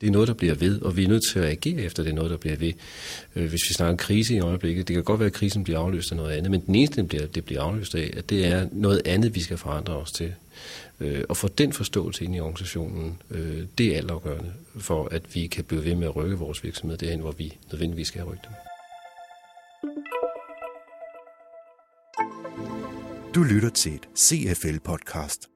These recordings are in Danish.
Det er noget, der bliver ved, og vi er nødt til at agere efter, det er noget, der bliver ved. Øh, hvis vi snakker krise i øjeblikket, det kan godt være, at krisen bliver afløst af noget andet, men den eneste, det bliver, det bliver afløst af, at det er noget andet, vi skal forandre os til. Øh, og få den forståelse ind i organisationen, øh, det er altafgørende for, at vi kan blive ved med at rykke vores virksomhed derhen, hvor vi nødvendigvis skal have rykket dem. Du lytter til et CFL-podcast.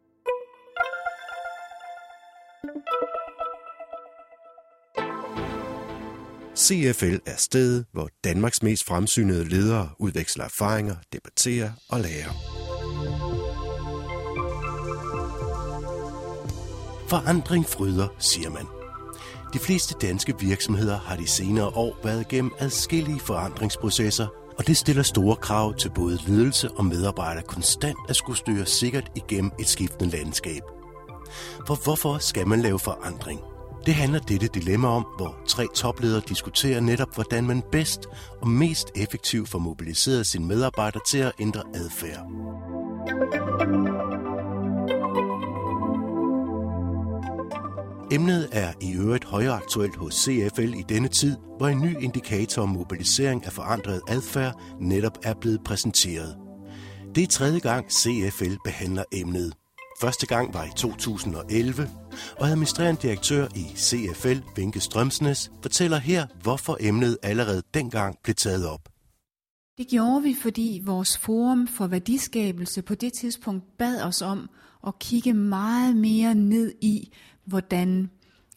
CFL er stedet, hvor Danmarks mest fremsynede ledere udveksler erfaringer, debatterer og lærer. Forandring fryder, siger man. De fleste danske virksomheder har de senere år været gennem adskillige forandringsprocesser, og det stiller store krav til både ledelse og medarbejdere konstant at skulle styre sikkert igennem et skiftende landskab. For hvorfor skal man lave forandring? Det handler dette dilemma om, hvor tre topledere diskuterer netop, hvordan man bedst og mest effektivt får mobiliseret sine medarbejdere til at ændre adfærd. Emnet er i øvrigt højaktuelt hos CFL i denne tid, hvor en ny indikator om mobilisering af forandret adfærd netop er blevet præsenteret. Det er tredje gang CFL behandler emnet. Første gang var i 2011, og administrerende direktør i CFL, Vinke Strømsnes, fortæller her, hvorfor emnet allerede dengang blev taget op. Det gjorde vi, fordi vores forum for værdiskabelse på det tidspunkt bad os om at kigge meget mere ned i, hvordan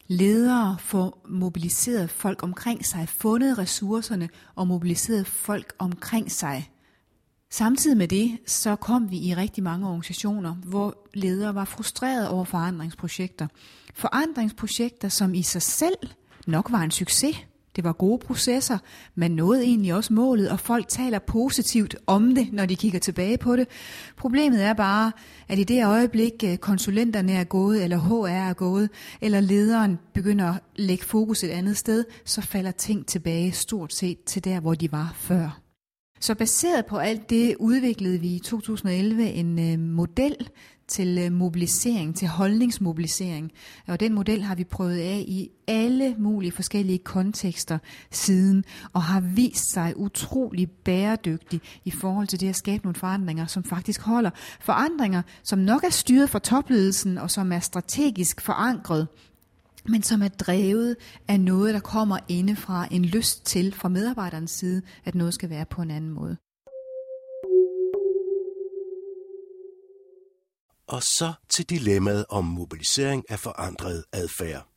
ledere får mobiliseret folk omkring sig, fundet ressourcerne og mobiliseret folk omkring sig. Samtidig med det, så kom vi i rigtig mange organisationer, hvor ledere var frustrerede over forandringsprojekter. Forandringsprojekter, som i sig selv nok var en succes. Det var gode processer, man nåede egentlig også målet, og folk taler positivt om det, når de kigger tilbage på det. Problemet er bare, at i det øjeblik øh, konsulenterne er gået, eller HR er gået, eller lederen begynder at lægge fokus et andet sted, så falder ting tilbage stort set til der, hvor de var før. Så baseret på alt det udviklede vi i 2011 en øh, model til øh, mobilisering, til holdningsmobilisering. Og den model har vi prøvet af i alle mulige forskellige kontekster siden, og har vist sig utrolig bæredygtig i forhold til det at skabe nogle forandringer, som faktisk holder. Forandringer, som nok er styret fra topledelsen, og som er strategisk forankret men som er drevet af noget, der kommer indefra en lyst til fra medarbejderens side, at noget skal være på en anden måde. Og så til dilemmaet om mobilisering af forandret adfærd.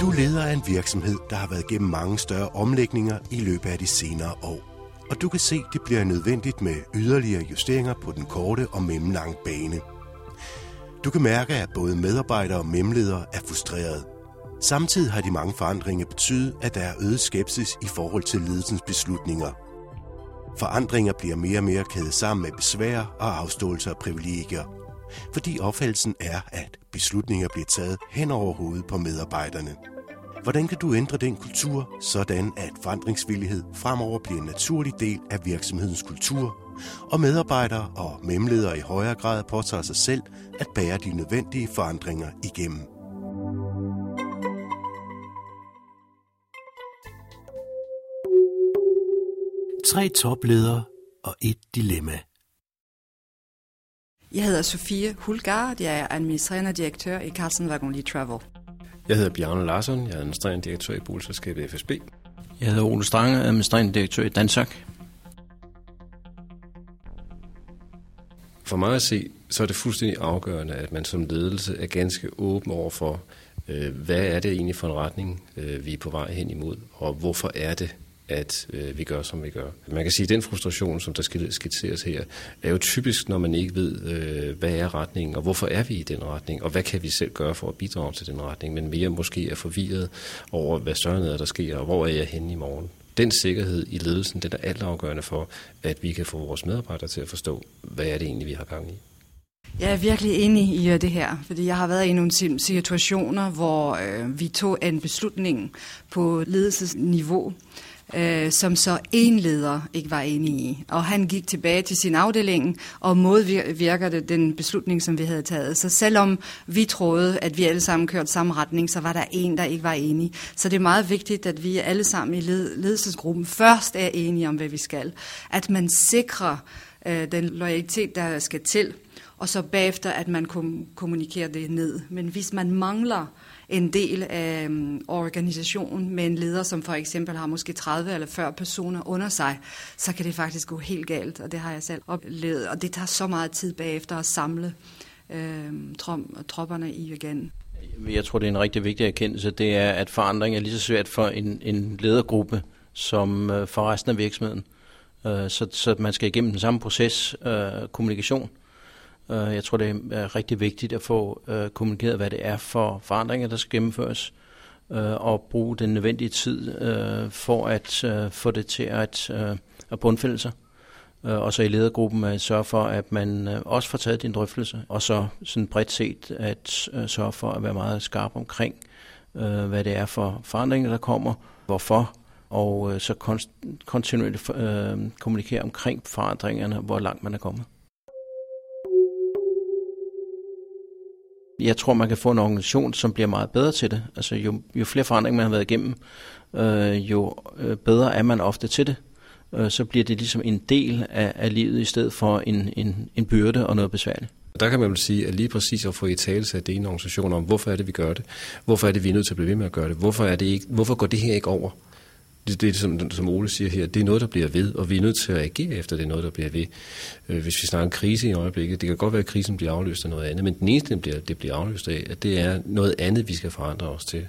Du leder af en virksomhed, der har været gennem mange større omlægninger i løbet af de senere år. Og du kan se, det bliver nødvendigt med yderligere justeringer på den korte og mellemlange bane – du kan mærke, at både medarbejdere og memledere er frustrerede. Samtidig har de mange forandringer betydet, at der er øget skepsis i forhold til ledelsens beslutninger. Forandringer bliver mere og mere kædet sammen med besvær og afståelse af privilegier. Fordi opfattelsen er, at beslutninger bliver taget hen over hovedet på medarbejderne. Hvordan kan du ændre den kultur, sådan at forandringsvillighed fremover bliver en naturlig del af virksomhedens kultur og medarbejdere og memledere i højere grad påtager sig selv at bære de nødvendige forandringer igennem. Tre topledere og et dilemma. Jeg hedder Sofie Hulgaard, jeg er administrerende direktør i Carlsen Wagon Travel. Jeg hedder Bjarne Larsson, jeg er administrerende direktør i boligselskabet FSB. Jeg hedder Ole Strange, administrerende direktør i Dansak. For mig at se, så er det fuldstændig afgørende, at man som ledelse er ganske åben over for, øh, hvad er det egentlig for en retning, øh, vi er på vej hen imod, og hvorfor er det, at øh, vi gør, som vi gør. Man kan sige, at den frustration, som der skitseres her, er jo typisk, når man ikke ved, øh, hvad er retningen, og hvorfor er vi i den retning, og hvad kan vi selv gøre for at bidrage til den retning, men mere måske er forvirret over, hvad søren er, der sker, og hvor er jeg henne i morgen den sikkerhed i ledelsen, den er altafgørende for, at vi kan få vores medarbejdere til at forstå, hvad er det egentlig, vi har gang i. Jeg er virkelig enig i øh, det her, fordi jeg har været i nogle situationer, hvor øh, vi tog en beslutning på ledelsesniveau, øh, som så en leder ikke var enig i. Og han gik tilbage til sin afdeling og modvirker det den beslutning, som vi havde taget. Så selvom vi troede, at vi alle sammen kørte samme retning, så var der en, der ikke var enig. Så det er meget vigtigt, at vi alle sammen i ledelsesgruppen først er enige om, hvad vi skal. At man sikrer øh, den loyalitet, der skal til, og så bagefter, at man kommunikerer det ned. Men hvis man mangler en del af um, organisationen med en leder, som for eksempel har måske 30 eller 40 personer under sig, så kan det faktisk gå helt galt, og det har jeg selv oplevet. Og det tager så meget tid bagefter at samle øh, tropperne i igen. Jeg tror, det er en rigtig vigtig erkendelse, det er, at forandring er lige så svært for en, en ledergruppe som øh, for resten af virksomheden. Øh, så, så man skal igennem den samme proces, øh, kommunikation, Øh, jeg tror, det er rigtig vigtigt at få øh, kommunikeret, hvad det er for forandringer, der skal gennemføres, øh, og bruge den nødvendige tid øh, for at få det til at, at bundfælde sig. Og så i ledergruppen sørge for, at man også får taget din drøftelse, og så sådan bredt set at sørge for at være meget skarp omkring, hvad det er for forandringer, der kommer, hvorfor, og så kontinuerligt kommunikere omkring forandringerne, hvor langt man er kommet. Jeg tror, man kan få en organisation, som bliver meget bedre til det. Altså jo, jo flere forandringer man har været igennem, øh, jo øh, bedre er man ofte til det. Øh, så bliver det ligesom en del af, af livet, i stedet for en, en, en byrde og noget besværligt. Der kan man vel sige, at lige præcis at få i tale sig det ene organisation om, hvorfor er det, vi gør det? Hvorfor er det, vi er nødt til at blive ved med at gøre det? Hvorfor, er det ikke, hvorfor går det her ikke over? Det, det som, som Ole siger her, det er noget, der bliver ved, og vi er nødt til at agere efter, det er noget, der bliver ved. Øh, hvis vi snakker en krise i øjeblikket, det kan godt være, at krisen bliver afløst af noget andet, men den eneste, det bliver, det bliver afløst af, at det er noget andet, vi skal forandre os til.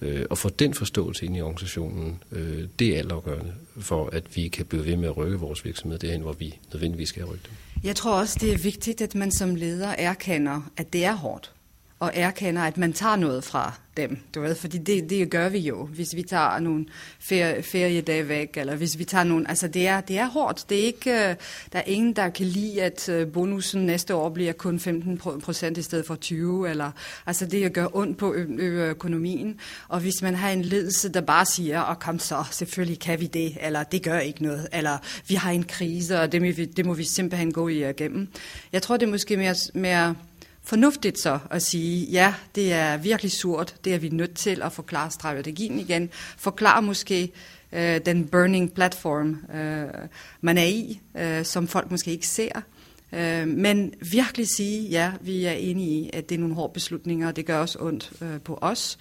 Øh, og få den forståelse ind i organisationen, øh, det er altafgørende for, at vi kan blive ved med at rykke vores virksomhed derhen, hvor vi nødvendigvis skal rykke dem. Jeg tror også, det er vigtigt, at man som leder erkender, at det er hårdt og erkender, at man tager noget fra dem. Du ved, fordi det, det gør vi jo, hvis vi tager nogle ferie, feriedage væk, eller hvis vi tager nogle... Altså, det er, det er hårdt. Det er ikke, øh, der er ingen, der kan lide, at øh, bonusen næste år bliver kun 15 procent i stedet for 20, eller... Altså, det gør ondt på økonomien. Og hvis man har en ledelse, der bare siger, og oh, kom så, selvfølgelig kan vi det, eller det gør ikke noget, eller vi har en krise, og det må vi, det må vi simpelthen gå igennem. Øh, Jeg tror, det er måske mere, mere fornuftigt så at sige, ja, det er virkelig surt, det er vi nødt til at forklare strategien igen, forklare måske øh, den burning platform, øh, man er i, øh, som folk måske ikke ser, øh, men virkelig sige, ja, vi er enige i, at det er nogle hårde beslutninger, og det gør også ondt øh, på os,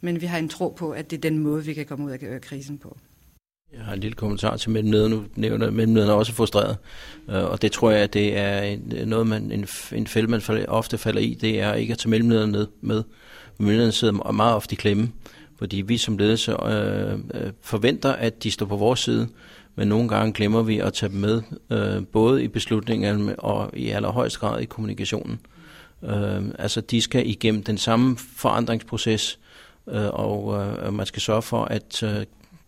men vi har en tro på, at det er den måde, vi kan komme ud af øh, krisen på. Jeg har en lille kommentar til mellemlederen. Nu nævner mellemlederen er også frustreret. Øh, og det tror jeg, at det er noget, man, en, en fælde, man ofte falder i. Det er ikke at tage mellemlederen med. med. Mellemlederen sidder meget ofte i klemme. Fordi vi som ledelse øh, øh, forventer, at de står på vores side. Men nogle gange glemmer vi at tage dem med. Øh, både i beslutningerne og i allerhøjst grad i kommunikationen. Øh, altså de skal igennem den samme forandringsproces. Øh, og øh, man skal sørge for, at øh,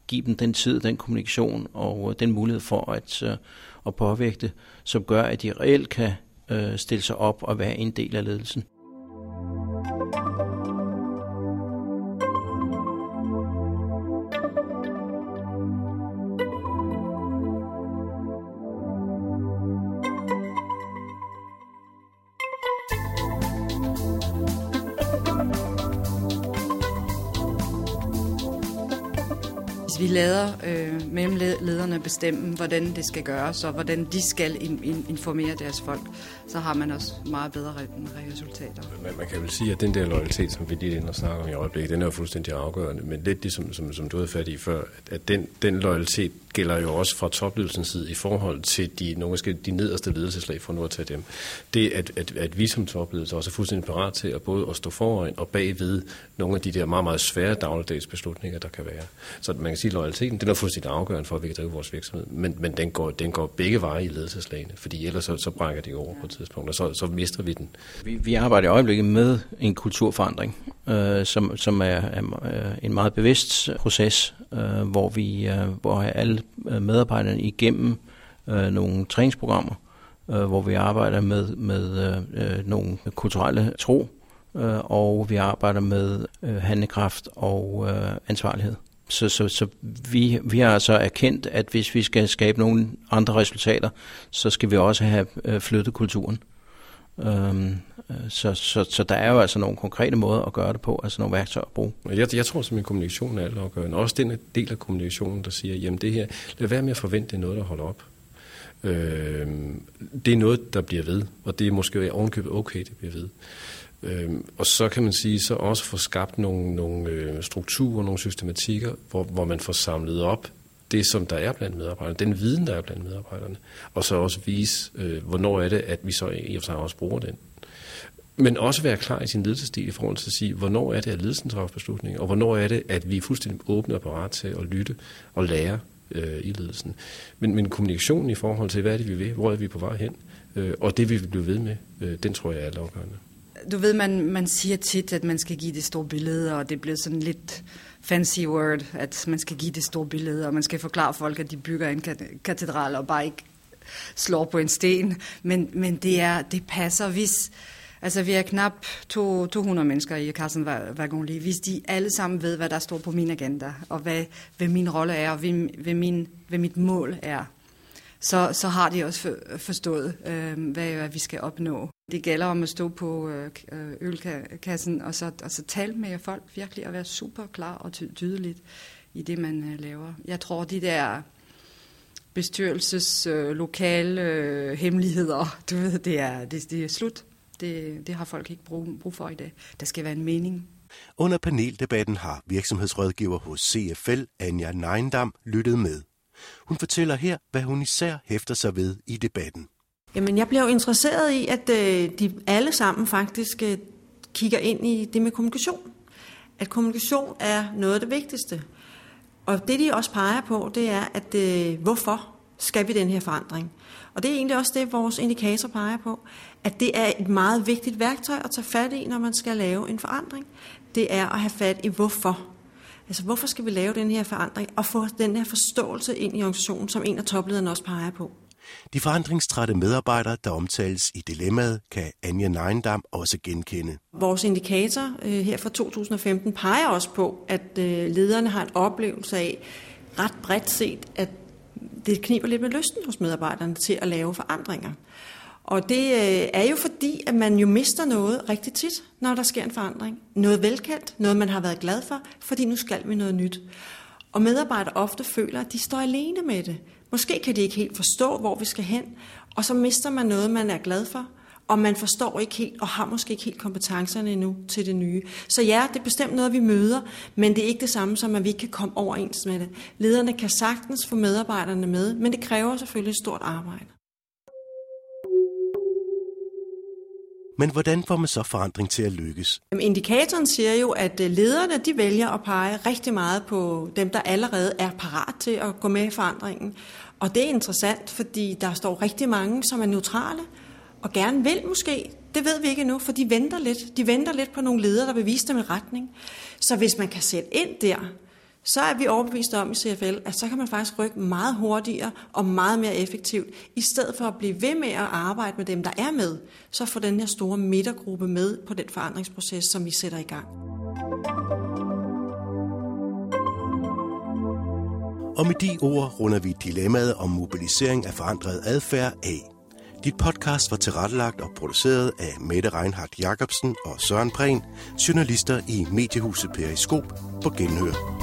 give dem den tid, den kommunikation og øh, den mulighed for at, øh, at påvirke det, som gør, at de reelt kan øh, stille sig op og være en del af ledelsen. Vi lader øh, mellemlederne bestemme, hvordan det skal gøres, og hvordan de skal in, in, informere deres folk, så har man også meget bedre resultater. Man, man kan vel sige, at den der loyalitet, som vi lige ender og snakker om i øjeblikket, den er jo fuldstændig afgørende, men lidt det, som, som, som du havde fat i før, at, den, den loyalitet gælder jo også fra topledelsens side i forhold til de, nogle af de nederste ledelseslag, for nu at tage dem. Det, at, at, at vi som topledelse også er fuldstændig parat til at både at stå foran og bagved nogle af de der meget, meget svære dagligdags beslutninger, der kan være. Så man kan sige, sige, loyaliteten den er fuldstændig afgørende for, at vi kan drive vores virksomhed, men, men den, går, den går begge veje i ledelseslagene, fordi ellers så, så brækker det over på et tidspunkt, og så, så mister vi den. Vi, vi arbejder i øjeblikket med en kulturforandring, øh, som, som er, er en meget bevidst proces, øh, hvor vi øh, hvor alle medarbejderne igennem øh, nogle træningsprogrammer, øh, hvor vi arbejder med, med øh, øh nogle kulturelle tro, øh, og vi arbejder med øh, handlekraft og øh, ansvarlighed så, så, så vi, vi har altså erkendt, at hvis vi skal skabe nogle andre resultater, så skal vi også have øh, flyttet kulturen. Øhm, så, så, så der er jo altså nogle konkrete måder at gøre det på, altså nogle værktøjer at bruge. Jeg, jeg tror simpelthen, at kommunikation er altafgørende. Også den del af kommunikationen, der siger, jamen det her, lad være med at forvente, det er noget, der holder op. Øh, det er noget, der bliver ved, og det er måske ovenkøbet okay, det bliver ved. Øh, og så kan man sige, så også få skabt nogle, nogle øh, strukturer, nogle systematikker, hvor, hvor man får samlet op det, som der er blandt medarbejderne, den viden, der er blandt medarbejderne, og så også vise, øh, hvornår er det, at vi så i og for sig også bruger den. Men også være klar i sin ledelsesstil i forhold til at sige, hvornår er det, at ledelsen træffer beslutninger, og hvornår er det, at vi er fuldstændig åbne og parat til at lytte og lære øh, i ledelsen. Men, men kommunikationen i forhold til, hvad er det, vi vil, hvor er vi på vej hen, øh, og det vi vil blive ved med, øh, den tror jeg er afgørende. Du ved, man, man siger tit, at man skal give det store billede, og det bliver sådan lidt fancy word, at man skal give det store billede, og man skal forklare folk, at de bygger en katedral og bare ikke slår på en sten. Men, men det, er, det passer, hvis... Altså, vi er knap to, 200 mennesker i Carsten Wagon Hvis de alle sammen ved, hvad der står på min agenda, og hvad, hvad min rolle er, og hvad, hvad, min, hvad mit mål er, så, så har de også forstået, øh, hvad vi skal opnå. Det gælder om at stå på øh, øh, ølkassen og så, og så tale med folk virkelig og være super klar og tydeligt i det, man øh, laver. Jeg tror, de der bestyrelseslokale øh, lokale øh, hemmeligheder, du ved, det er, det, det er slut. Det, det har folk ikke brug, brug for i dag. Der skal være en mening. Under paneldebatten har virksomhedsrådgiver hos CFL, Anja Neindam, lyttet med. Hun fortæller her, hvad hun især hæfter sig ved i debatten. Jamen, jeg bliver jo interesseret i, at øh, de alle sammen faktisk øh, kigger ind i det med kommunikation. At kommunikation er noget af det vigtigste. Og det, de også peger på, det er, at øh, hvorfor skal vi den her forandring? Og det er egentlig også det, vores indikator peger på, at det er et meget vigtigt værktøj at tage fat i, når man skal lave en forandring. Det er at have fat i hvorfor. Altså, hvorfor skal vi lave den her forandring, og få den her forståelse ind i organisationen, som en af toplederne også peger på. De forandringstrætte medarbejdere, der omtales i dilemmaet, kan Anja Neindam også genkende. Vores indikator øh, her fra 2015 peger også på, at øh, lederne har en oplevelse af ret bredt set, at det kniber lidt med lysten hos medarbejderne til at lave forandringer. Og det øh, er jo fordi, at man jo mister noget rigtig tit, når der sker en forandring. Noget velkendt, noget man har været glad for, fordi nu skal vi noget nyt. Og medarbejdere ofte føler, at de står alene med det. Måske kan de ikke helt forstå, hvor vi skal hen, og så mister man noget, man er glad for, og man forstår ikke helt, og har måske ikke helt kompetencerne endnu til det nye. Så ja, det er bestemt noget, vi møder, men det er ikke det samme som, at vi ikke kan komme overens med det. Lederne kan sagtens få medarbejderne med, men det kræver selvfølgelig et stort arbejde. Men hvordan får man så forandring til at lykkes? Indikatoren siger jo, at øh, lederne de vælger at pege rigtig meget på dem, der allerede er parat til at gå med i forandringen. Og det er interessant, fordi der står rigtig mange, som er neutrale og gerne vil måske. Det ved vi ikke endnu, for de venter lidt. De venter lidt på nogle ledere, der vil vise dem en retning. Så hvis man kan sætte ind der, så er vi overbevist om i CFL, at så kan man faktisk rykke meget hurtigere og meget mere effektivt, i stedet for at blive ved med at arbejde med dem, der er med, så får den her store midtergruppe med på den forandringsproces, som vi sætter i gang. Og med de ord runder vi dilemmaet om mobilisering af forandret adfærd af. Dit podcast var tilrettelagt og produceret af Mette Reinhardt Jacobsen og Søren Prehn, journalister i Mediehuset Periskop på Genhør.